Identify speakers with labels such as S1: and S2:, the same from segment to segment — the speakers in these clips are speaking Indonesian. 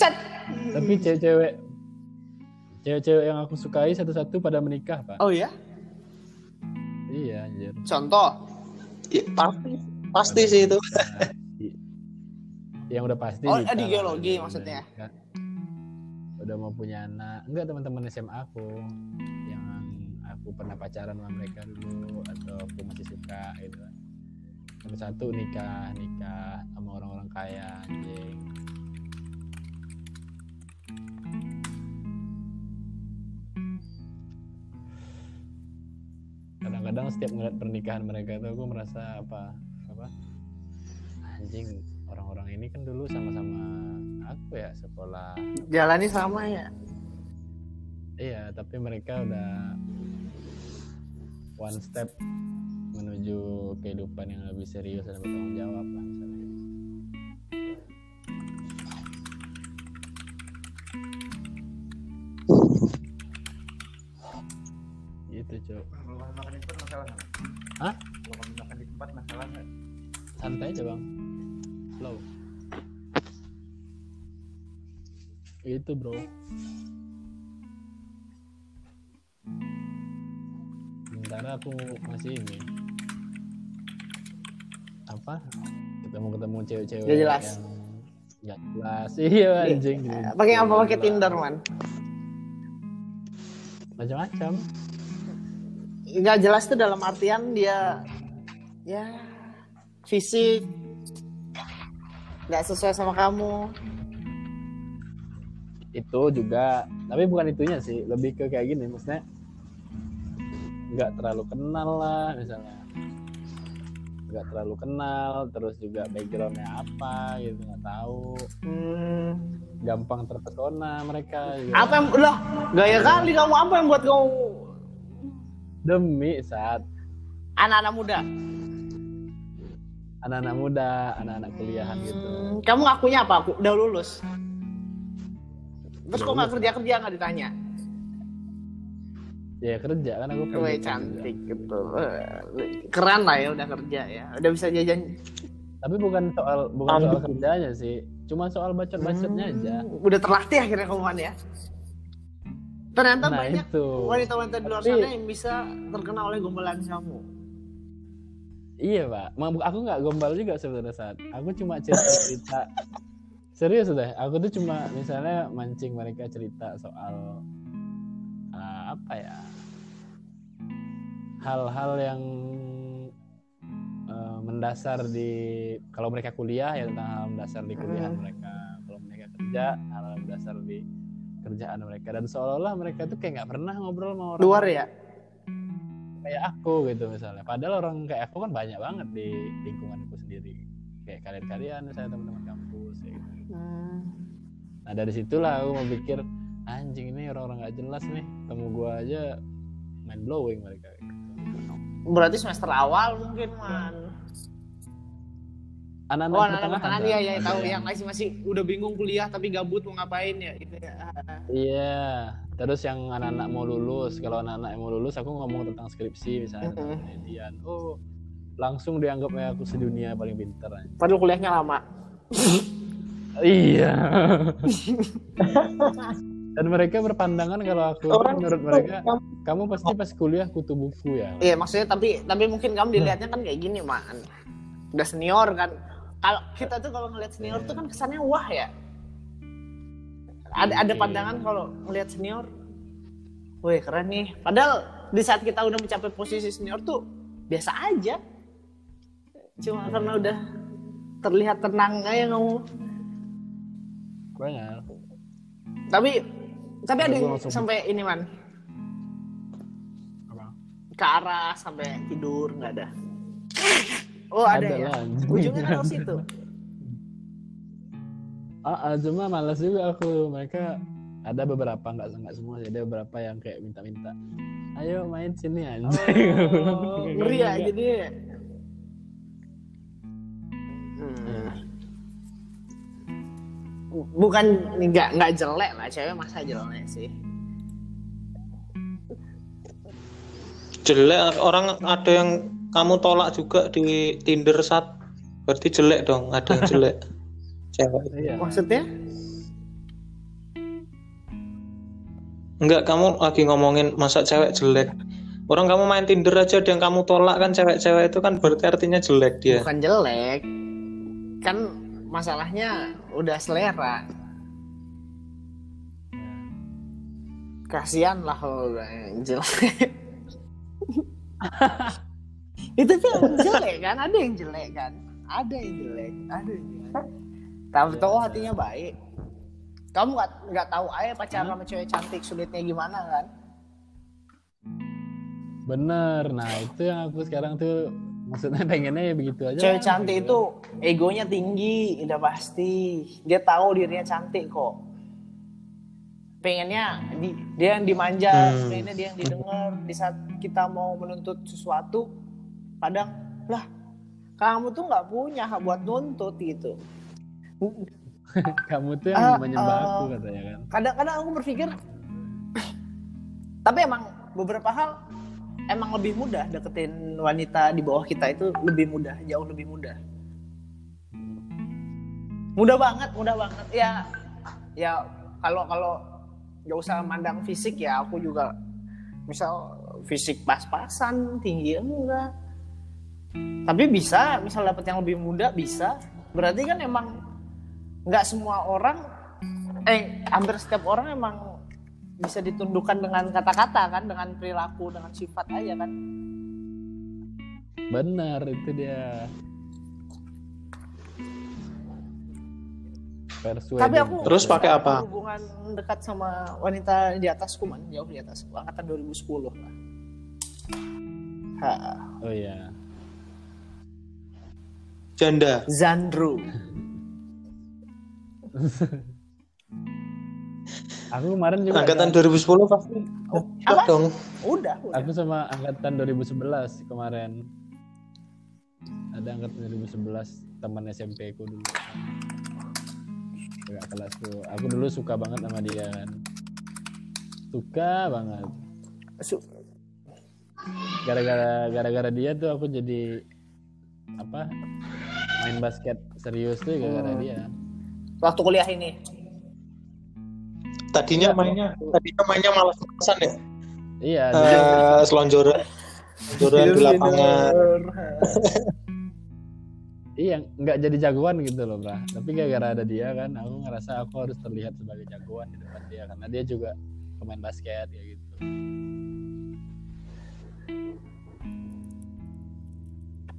S1: Cat.
S2: Tapi cewek-cewek cewek-cewek yang aku sukai satu-satu pada menikah, Pak.
S1: Oh ya?
S2: Iya, anjir.
S1: Contoh.
S3: Ya, pasti pasti sih itu.
S2: Yang udah pasti
S1: Oh,
S2: nikah
S1: di
S2: lah.
S1: geologi
S2: Udah
S1: maksudnya?
S2: nikah. Udah mau punya anak. Enggak teman-teman SMA aku yang aku pernah pacaran sama mereka dulu atau aku masih suka gitu kan. Satu-satu nikah, nikah sama orang-orang kaya anjing. Kadang-kadang setiap ngeliat pernikahan mereka itu aku merasa apa apa? Anjing orang-orang ini kan dulu sama-sama aku ya sekolah.
S1: Jalannya sama ya.
S2: iya tapi mereka udah one step menuju kehidupan yang lebih serius dan bertanggung jawab cok
S4: Kalau kamu makan di tempat masalah nggak?
S2: Hah?
S4: Kalau kamu makan di tempat masalah nggak?
S2: santai aja bang slow itu bro sementara aku masih ini apa ketemu ketemu cewek-cewek
S1: Nggak jelas.
S2: yang nggak jelas iya anjing
S1: Pakai apa? Pakai Tinder, man.
S2: macam-macam
S1: Nggak jelas tuh dalam artian dia ya fisik nggak sesuai sama kamu.
S2: itu juga tapi bukan itunya sih lebih ke kayak gini maksudnya nggak terlalu kenal lah misalnya nggak terlalu kenal terus juga backgroundnya apa gitu nggak tahu
S1: Hmm.
S2: gampang terpesona mereka gitu.
S1: Apa yang lah gaya kali kamu apa yang buat kamu
S2: demi saat
S1: anak-anak muda?
S2: anak-anak muda anak-anak kuliahan gitu
S1: Hmm, Kamu ngakunya apa? Aku udah lulus. Terus kok nggak kerja kerja nggak ditanya?
S2: ya kerja kan aku kerja
S1: cantik gitu. Keren lah ya udah kerja ya. Udah bisa jajan.
S2: tapi bukan soal bukan soal kerjanya sih cuma soal bacot-bacotnya aja
S1: Hmm, Udah terlatih akhirnya kamu ya. Ternyata
S2: nah
S1: banyak
S2: itu
S1: wanita-wanita di luar
S2: Tapi-
S1: sana yang bisa terkenal oleh gombalan kamu.
S2: Iya pak, aku nggak gombal juga sebenarnya saat. Aku cuma cerita cerita. Serius deh, aku tuh cuma misalnya mancing mereka cerita soal uh, apa ya, hal-hal yang uh, mendasar di kalau mereka kuliah ya tentang hal mendasar di kuliahan
S1: Hmm.
S2: mereka. Kalau mereka kerja hal mendasar di kerjaan mereka dan seolah-olah mereka tuh kayak nggak pernah ngobrol sama orang
S1: Luar ya.
S2: kayak aku gitu misalnya. Padahal orang kayak aku kan banyak banget di lingkunganku sendiri. Kayak kalian-kalian misalnya teman-teman kampus gitu.
S1: Hmm.
S2: Nah dari situlah aku mau pikir anjing ini orang-orang nggak jelas nih. Temu gua aja mind blowing mereka.
S1: Berarti semester awal mungkin man.
S2: Anak-anak
S1: Oh anak-anak
S2: pertengahan kan?
S1: iya ya
S2: Ada
S1: tahu
S2: yang-
S1: yang masih masih udah bingung kuliah tapi gabut mau ngapain ya gitu ya.
S2: Iya. Terus yang anak-anak mau lulus, kalau anak-anak yang mau lulus aku ngomong tentang skripsi misalnya tentang penelitian. Oh langsung dianggapnya aku sedunia paling pintar anjing.
S1: Padahal kuliahnya lama.
S2: Iya. Dan mereka berpandangan kalau aku
S3: Orang
S2: menurut
S3: itu
S2: mereka
S3: kamu-
S2: kamu pasti pas kuliah kutu buku ya.
S1: Iya maksudnya tapi tapi mungkin kamu dilihatnya kan kayak gini man. Udah senior kan. Kalau kita tuh kalau ngeliat senior tuh kan kesannya wah ya. Ada ada
S2: Mungkin.
S1: pandangan kalau ngeliat senior, wih keren nih. Padahal di saat kita udah mencapai posisi senior tuh biasa aja. Cuma karena udah terlihat tenang aja kamu.
S2: Banyak.
S1: Tapi tapi ada yang sampai ini man
S2: Apa?
S1: ke arah sampai tidur nggak ada. Oh ada, ya.
S2: lah.
S1: Ujungnya kan ke situ.
S2: Ah, ah, cuma malas juga aku. Mereka ada beberapa nggak nggak semua sih. Ada beberapa yang kayak minta-minta. Ayo main sini anjing.
S1: Oh, ngeri ya jadi. Hmm. Bukan nggak nggak jelek lah cewek masa jelek sih.
S3: jelek orang ada yang kamu tolak juga di Tinder saat berarti jelek dong ada yang jelek cewek
S2: Iya.
S1: Maksudnya?
S3: Enggak, kamu lagi ngomongin masa cewek jelek. Orang kamu main Tinder aja ada yang kamu tolak kan cewek-cewek itu kan berarti artinya jelek dia.
S1: bukan jelek kan masalahnya udah selera kasihan lah kalau jelek itu yang jelek kan? Ada yang jelek kan? Ada yang jelek. Ada yang jelek. Tapi tahu hatinya baik. Kamu nggak nggak tahu aja pacaran sama cewek cantik sulitnya gimana kan?
S2: Bener. Nah itu yang aku sekarang tuh maksudnya pengennya ya begitu aja
S1: cewek cantik
S2: gitu.
S1: itu egonya tinggi udah pasti. Dia tahu dirinya cantik kok. Pengennya di- dia yang dimanja
S3: Hmm.
S1: pengennya dia yang didengar. Di saat kita mau menuntut sesuatu kadang lah kamu tuh nggak punya hak buat nuntut gitu.
S2: Kamu tuh yang
S1: Ah,
S2: menyembah
S1: ah.
S2: aku katanya kan.
S1: Kadang-kadang aku berpikir tapi emang beberapa hal emang lebih mudah deketin wanita di bawah kita itu lebih mudah jauh lebih mudah. Mudah banget mudah banget. Ya ya kalau kalau nggak usah mandang fisik ya aku juga misal fisik pas-pasan tinggi enggak tapi bisa misal dapet yang lebih muda bisa. Berarti kan emang nggak semua orang eh hampir setiap orang emang bisa ditundukkan dengan kata-kata kan dengan perilaku dengan sifat aja kan.
S2: Bener itu dia. Persuaded.
S1: tapi aku
S3: Terus pakai apa?
S1: hubungan dekat sama wanita di atasku man. Jauh di atasku. Angkatan 2010 lah. Ha,
S2: oh iya
S3: Janda.
S1: Zandru
S2: aku kemarin juga
S3: Angkatan
S2: ada-
S3: 2010 pasti. Oh,
S1: Apa?
S3: dong.
S1: udah, udah.
S2: aku sama angkatan 2011 kemarin ada angkatan 2011 teman SMP ku dulu Kakak kelasku aku dulu suka banget sama dia kan suka banget gara-gara gara-gara dia tuh aku jadi apa main basket serius tuh gara-gara
S1: Hmm.
S2: dia
S1: waktu kuliah ini
S3: Tadinya mainnya, tadinya mainnya malas-malasan ya.
S2: iya dia-
S3: Eh, selonjoran. Selonjoran di lapangan.
S2: iya nggak jadi jagoan gitu loh bra tapi gara-gara ada dia kan aku ngerasa aku harus terlihat sebagai jagoan di depan dia karena dia juga pemain basket ya gitu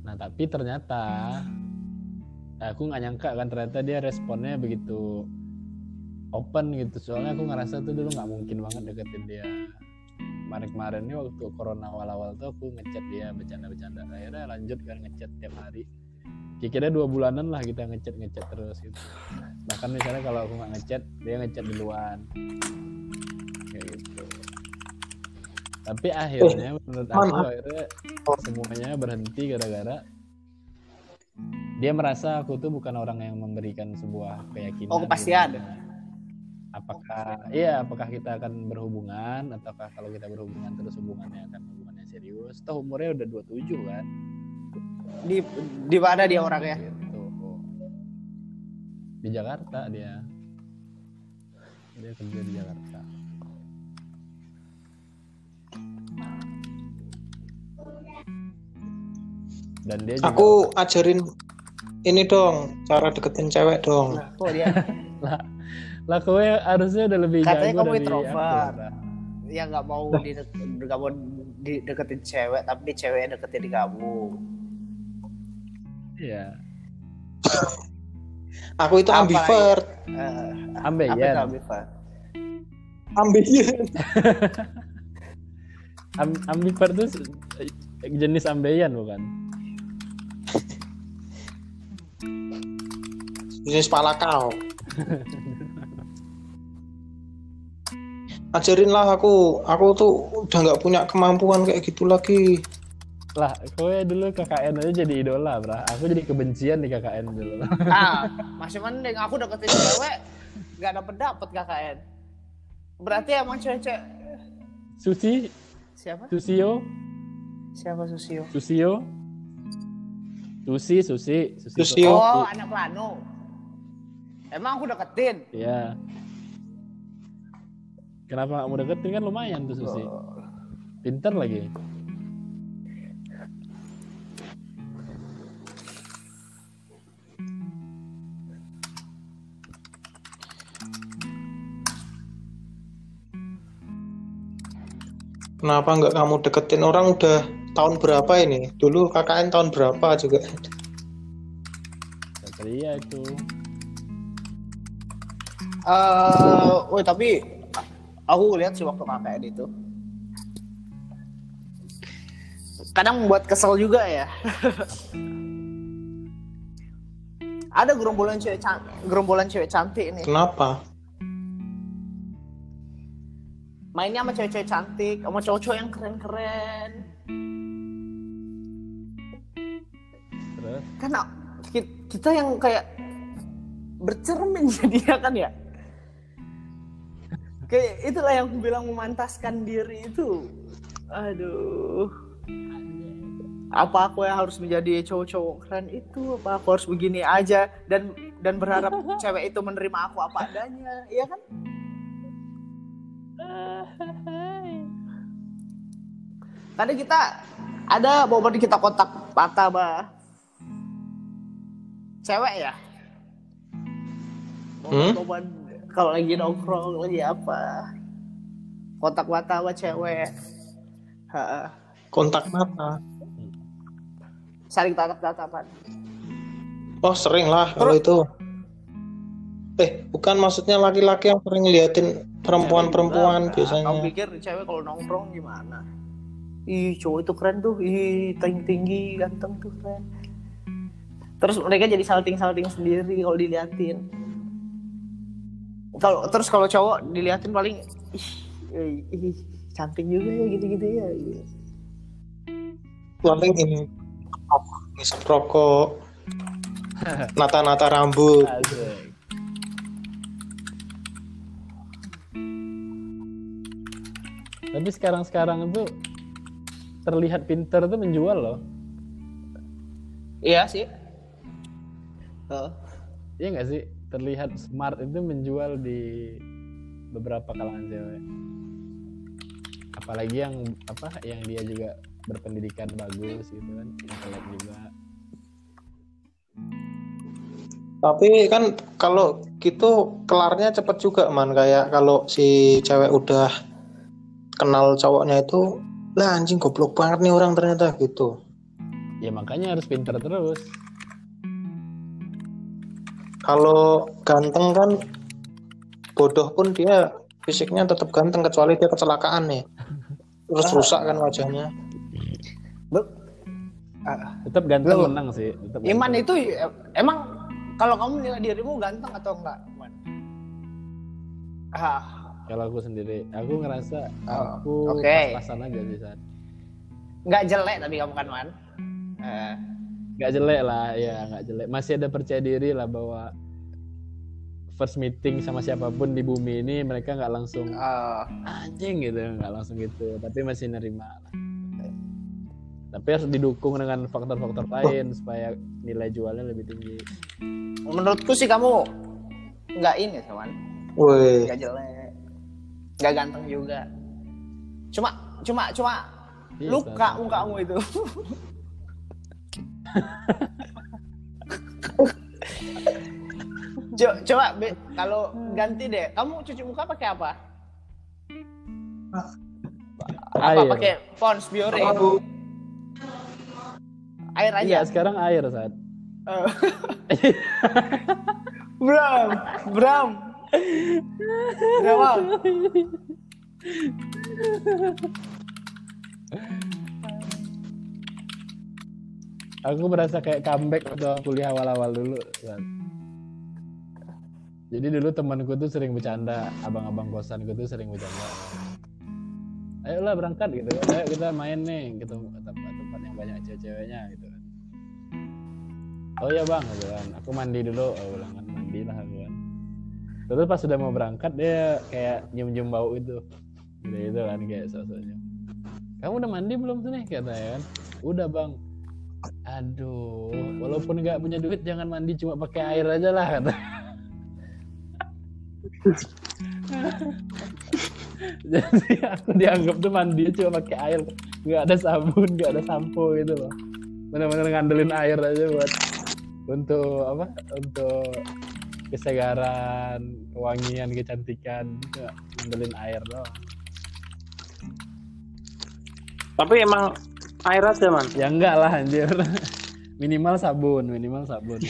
S2: nah tapi ternyata aku nggak nyangka kan ternyata dia responnya begitu open gitu. Soalnya aku ngerasa tuh dulu nggak mungkin banget deketin dia. Kemarin-kemarin ini waktu corona awal-awal tuh aku ngechat dia bercanda-bercanda. Akhirnya lanjut kan ngechat tiap hari. Kira-kira dua bulanan lah kita ngechat ngechat terus gitu. Bahkan misalnya kalau aku nggak ngechat dia ngechat duluan. Kayak gitu. Tapi akhirnya menurut aku akhirnya semuanya berhenti gara-gara dia merasa aku tuh bukan orang yang memberikan sebuah keyakinan
S1: Oh, kepastian.
S2: gitu. apakah iya apakah kita akan berhubungan ataukah kalau kita berhubungan terus hubungannya akan hubungannya serius? Toh umurnya udah 27 kan?
S1: Di di mana dia orangnya?
S2: Gitu. Di Jakarta dia. Dia kerja di Jakarta. Dan dia juga
S3: Aku ajarin ini dong, cara deketin cewek dong.
S1: nah, tuh dia
S2: lah kowe harusnya udah lebih
S1: Katanya kamu introvert. ya nggak mau di nggak mau di- deketin cewek tapi cewek deketin di kamu
S2: iya
S3: Aku itu ambivert.
S1: Eh,
S2: ambeien
S1: apa itu ambivert?
S3: Ambivert.
S2: Am- ambivert se- jenis ambeien bukan
S3: Jenis palakau. Ajarin lah aku. Aku tuh udah nggak punya kemampuan kayak gitu lagi.
S2: lah kowe dulu KKN aja jadi idola bra. Aku jadi kebencian di KKN dulu.
S1: Ah masih mending. Aku deketin cewek nggak dapet dapet KKN berarti emang cewek-cewek
S2: Susi?
S1: Siapa?
S2: Susio?
S1: Siapa Susio?
S2: Susio? Susi Susi Susi.
S3: Susio.
S1: oh anak plano emang aku deketin?
S2: Iya. Kenapa mau deketin? Kan lumayan tuh Susi. Pinter lagi.
S3: Kenapa nggak kamu deketin orang udah tahun berapa ini? Dulu KKN tahun berapa juga?
S2: dia itu
S1: Eh, woi tapi aku lihat sih waktu KKN itu. Kadang membuat kesel juga ya. Ada gerombolan cewek cantik, gerombolan cewek cantik nih.
S3: Kenapa?
S1: Mainnya sama cewek-cewek cantik, sama cowok-cowok yang keren-keren.
S2: terus
S1: Karena ki- kita yang kayak bercermin jadinya kan ya. Kayak itulah yang aku bilang memantaskan diri itu. Aduh. Apa aku yang harus menjadi cowok-cowok keren itu? Apa aku harus begini aja dan dan berharap cewek itu menerima aku apa adanya, iya kan? Kadang kita ada bawa kita kontak patah bah cewek ya
S3: Hmm?
S1: Kalau lagi nongkrong lagi apa? Kontak mata sama cewek. Ha,
S3: Kontak mata.
S1: saling tatap tatapan.
S3: Oh sering lah. Kalau itu. Eh bukan maksudnya laki-laki yang sering ngeliatin perempuan-perempuan
S1: kamu
S3: biasanya.
S1: pikir cewek kalau nongkrong gimana? Ih cowok itu keren tuh. Ih tinggi tinggi ganteng tuh keren. Terus mereka jadi salting salting sendiri kalau diliatin kalau terus kalau cowok diliatin paling ih, ih, ih, cantik juga ya gitu gitu ya gitu.
S3: Paling ini ngisep rokok, nata-nata rambut.
S2: Asik. Tapi sekarang-sekarang itu terlihat pinter tuh menjual loh.
S1: iya sih Oh.
S2: Iya nggak sih? Terlihat smart itu menjual di beberapa kalangan cewek. Apalagi yang apa yang dia juga berpendidikan bagus gitu kan, intelek juga.
S3: Tapi kan kalau gitu kelarnya cepet juga man kayak kalau si cewek udah kenal cowoknya itu lah anjing goblok banget nih orang ternyata gitu.
S2: Ya makanya harus pinter terus.
S3: Kalau ganteng kan bodoh pun dia fisiknya tetap ganteng kecuali dia kecelakaan nih. Terus rusak kan wajahnya.
S1: Be- Ah,
S2: Tetap ganteng
S1: Loh.
S2: menang sih. Tetap
S1: Iman
S2: ganteng.
S1: itu eh, emang kalau kamu nilai dirimu ganteng atau enggak Iman? ah
S2: Kalau aku sendiri, aku ngerasa
S1: Oh,
S2: aku
S1: oke.
S2: pas-pasan aja sih saat.
S1: nggak jelek tapi kamu kan Man Eh,
S2: Gak jelek lah, ya nggak jelek. Masih ada percaya diri lah bahwa first meeting sama siapa pun di bumi ini mereka nggak langsung
S1: eh,
S2: anjing gitu, nggak langsung gitu. Tapi masih nerima lah. Tapi harus didukung dengan faktor-faktor lain supaya nilai jualnya lebih tinggi.
S1: menurutku sih kamu nggak ini
S3: Woi,
S1: nggak jelek nggak ganteng juga cuma cuma cuma
S2: Iya,
S1: luka mukamu itu coba, kalau ganti deh. Kamu cuci muka pakai apa? Apa
S2: Air.
S1: pakai Pons Biore? Air aja?
S2: Iya, sekarang air saat.
S1: Eh. Bram. Bram Bram
S2: Aku merasa kayak comeback waktu kuliah awal-awal dulu. Sat. Jadi dulu temanku tuh sering bercanda, abang-abang kosanku tuh sering bercanda. Ayolah berangkat gitu, ayo kita main nih gitu tempat-tempat yang banyak cewek-ceweknya gitu kan. Oh iya bang, gitu kan. Aku mandi dulu, oh kan mandi lah aku kan. Terus pas sudah mau berangkat dia kayak nyium-nyium bau itu, gitu, gitu kan kayak sosoknya. Kamu udah mandi belum tuh nih katanya kan? Udah bang. Aduh, walaupun nggak punya duit jangan mandi cuma pakai air aja lah kata. jadi aku dianggap tuh mandi cuma pakai air. Nggak ada sabun nggak ada sampo gitu loh. Bener-bener ngandelin air aja buat untuk apa untuk kesegaran kewangian kecantikan. Ngandelin air doang.
S3: Tapi emang air aja man.
S2: ya enggak lah anjir. Minimal sabun minimal sabun.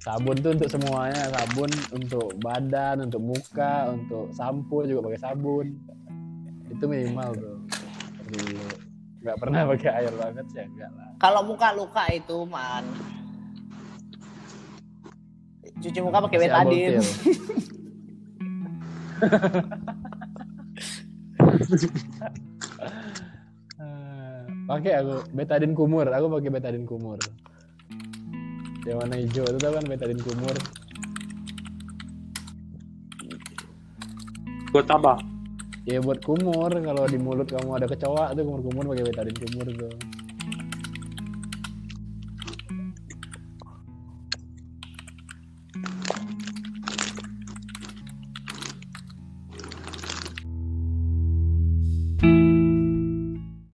S2: Sabun tuh untuk semuanya. Sabun untuk badan untuk muka untuk sampo juga pakai sabun. Itu minimal tuh dulu nggak pernah pakai air banget sih enggak lah.
S1: Kalau muka luka itu man. Cuci muka pakai betadine.
S2: pakai aku betadin kumur. Aku pakai betadin kumur. Yang warna hijau itu tau kan betadin kumur?
S3: Buat apa?
S2: ya buat kumur. Kalau di mulut kamu ada kecoa tuh kumur-kumur pakai betadin kumur tuh